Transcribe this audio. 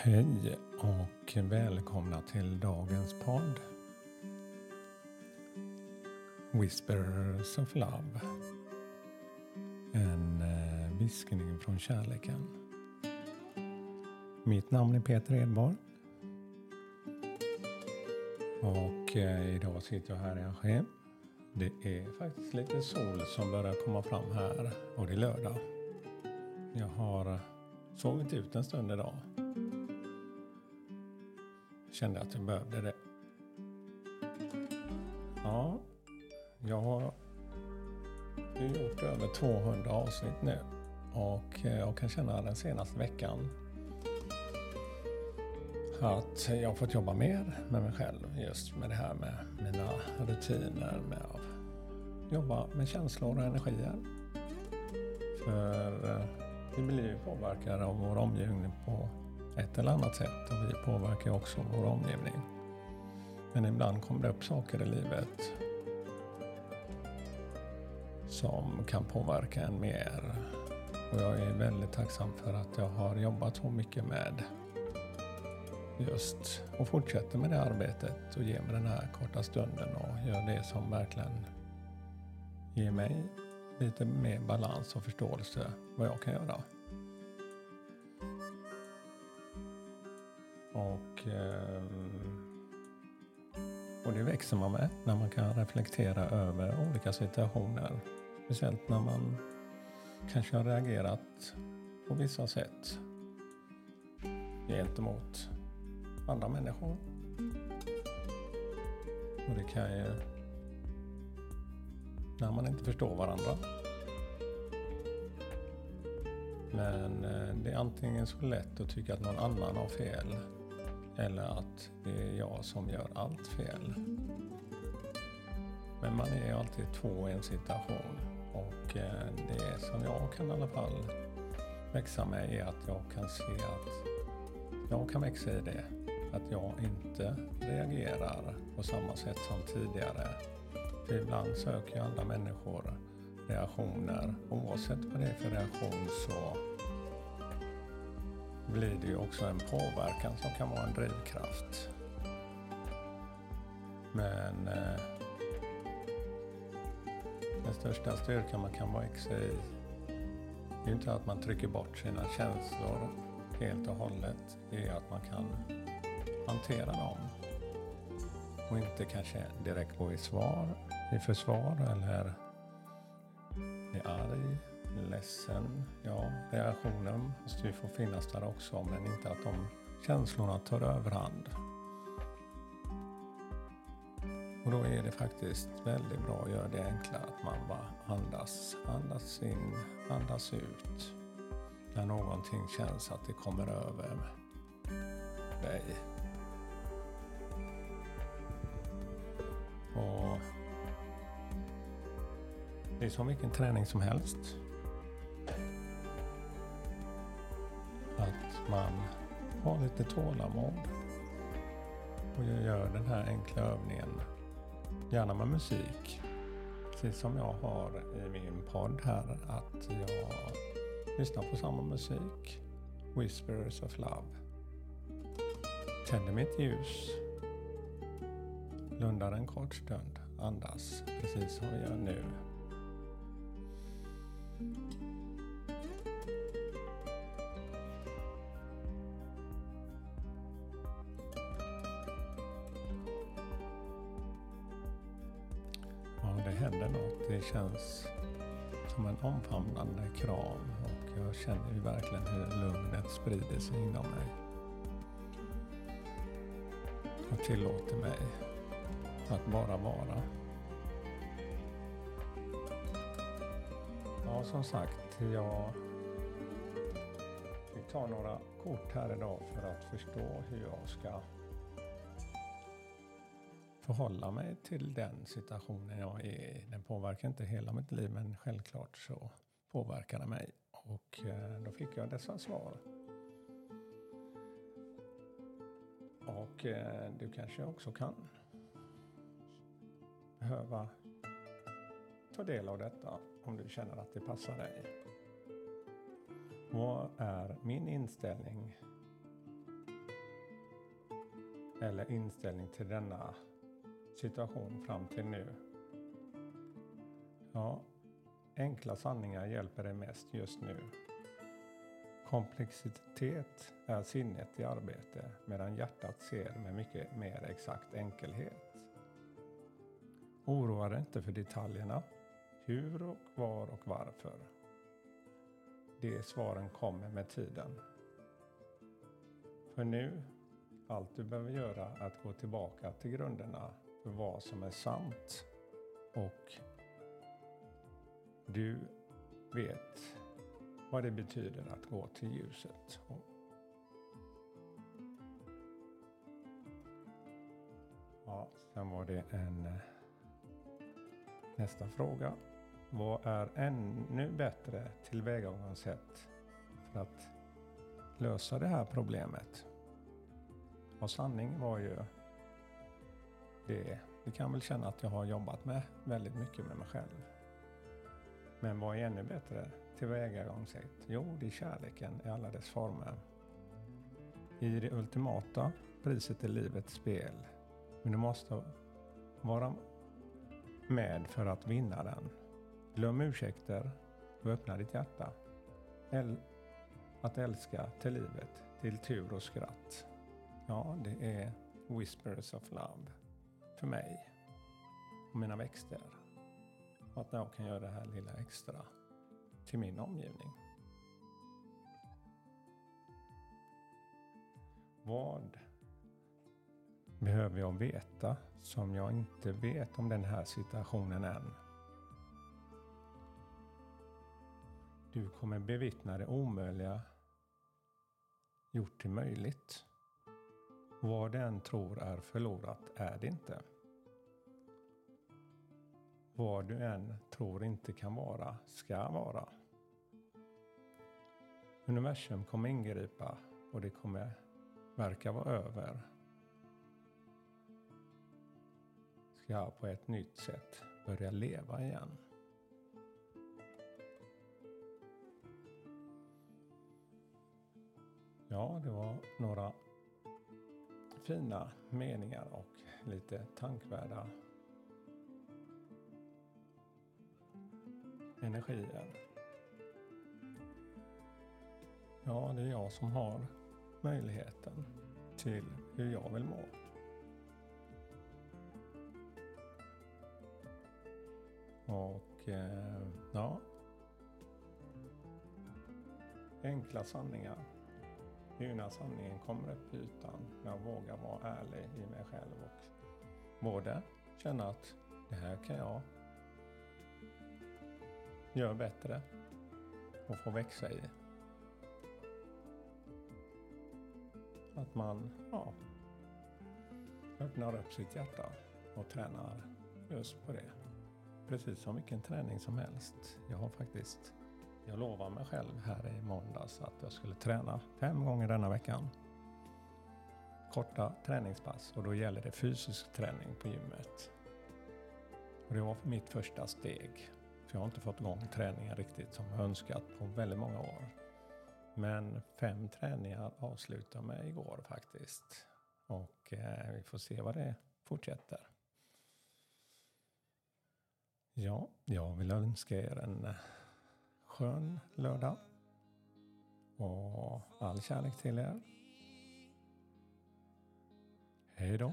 Hej och välkomna till dagens podd. Whispers of Love. En eh, viskning från kärleken. Mitt namn är Peter Edborg. Och eh, idag sitter jag här i Aschem. Det är faktiskt lite sol som börjar komma fram här och det är lördag. Jag har sovit ut en stund idag kände att jag behövde det. Ja, jag har gjort över 200 avsnitt nu och eh, jag kan känna den senaste veckan att jag har fått jobba mer med mig själv just med det här med mina rutiner med att jobba med känslor och energier. För eh, vi blir ju påverkade av vår omgivning på ett eller annat sätt och vi påverkar också vår omgivning. Men ibland kommer det upp saker i livet som kan påverka en mer. Och jag är väldigt tacksam för att jag har jobbat så mycket med just och fortsätter med det arbetet och ger mig den här korta stunden och gör det som verkligen ger mig lite mer balans och förståelse vad jag kan göra. Och, ehm, och det växer man med när man kan reflektera över olika situationer. Speciellt när man kanske har reagerat på vissa sätt gentemot andra människor. Och det kan ju, när man inte förstår varandra. Men eh, det är antingen så lätt att tycka att någon annan har fel eller att det är jag som gör allt fel. Men man är ju alltid två i en situation och eh, det som jag kan i alla fall växa med är att jag kan se att jag kan växa i det. Att jag inte reagerar på samma sätt som tidigare. För ibland söker ju andra människor reaktioner. Oavsett vad det är för reaktion så blir det ju också en påverkan som kan vara en drivkraft. Men eh, den största styrkan man kan växa i det är inte att man trycker bort sina känslor helt och hållet. Det är att man kan hantera dem. Och inte kanske direkt gå i svar, i försvar eller är arg ledsen. Ja, reaktionen måste ju få finnas där också, men inte att de känslorna tar överhand. Och då är det faktiskt väldigt bra att göra det enklare att man bara andas, andas in, andas ut. När någonting känns att det kommer över dig. Och det är som vilken träning som helst. Man har lite tålamod och jag gör den här enkla övningen, gärna med musik. Precis som jag har i min podd här, att jag lyssnar på samma musik, Whispers of Love. Tänder mitt ljus, blundar en kort stund, andas, precis som vi gör nu. Händer något. Det känns som en omfamnande kram och jag känner ju verkligen hur lugnet sprider sig inom mig. Och tillåter mig att bara vara. Ja, som sagt, jag vi tar några kort här idag för att förstå hur jag ska förhålla mig till den situationen jag är i. Den påverkar inte hela mitt liv men självklart så påverkar den mig. Och eh, då fick jag dessa svar. Och eh, du kanske också kan behöva ta del av detta om du känner att det passar dig. Vad är min inställning eller inställning till denna situation fram till nu? Ja, enkla sanningar hjälper dig mest just nu. Komplexitet är sinnet i arbete medan hjärtat ser med mycket mer exakt enkelhet. Oroa dig inte för detaljerna. Hur och var och varför. De svaren kommer med tiden. För nu, allt du behöver göra är att gå tillbaka till grunderna för vad som är sant och du vet vad det betyder att gå till ljuset. Ja, sen var det en eh, nästa fråga. Vad är ännu bättre tillvägagångssätt för att lösa det här problemet? Och sanning var ju det. det kan väl känna att jag har jobbat med väldigt mycket med mig själv. Men vad är ännu bättre tillvägagångssätt? Jo, det är kärleken i alla dess former. I det ultimata priset är livets spel. Men du måste vara med för att vinna den. Glöm ursäkter och öppna ditt hjärta. El att älska till livet, till tur och skratt. Ja, det är Whispers of Love för mig och mina växter. Och att jag kan göra det här lilla extra till min omgivning. Vad behöver jag veta som jag inte vet om den här situationen än? Du kommer bevittna det omöjliga gjort till möjligt. Vad den tror är förlorat är det inte. Vad du än tror inte kan vara, ska vara. Universum kommer ingripa och det kommer verka vara över. Ska på ett nytt sätt börja leva igen. Ja, det var några fina meningar och lite tankvärda energier. Ja, det är jag som har möjligheten till hur jag vill må. Och eh, ja, enkla sanningar. Det när sanningen kommer upp i ytan, när jag vågar vara ärlig i mig själv och både känna att det här kan jag göra bättre och få växa i. Att man ja, öppnar upp sitt hjärta och tränar just på det. Precis som vilken träning som helst. Jag har faktiskt, jag lovade mig själv här i måndags att jag skulle träna fem gånger denna veckan. Korta träningspass och då gäller det fysisk träning på gymmet. Och det var mitt första steg. För jag har inte fått igång träningen riktigt som jag önskat på väldigt många år. Men fem träningar avslutade med igår faktiskt. Och eh, vi får se vad det fortsätter. Ja, jag vill önska er en eh, skön lördag. Och all kärlek till er. Hej då.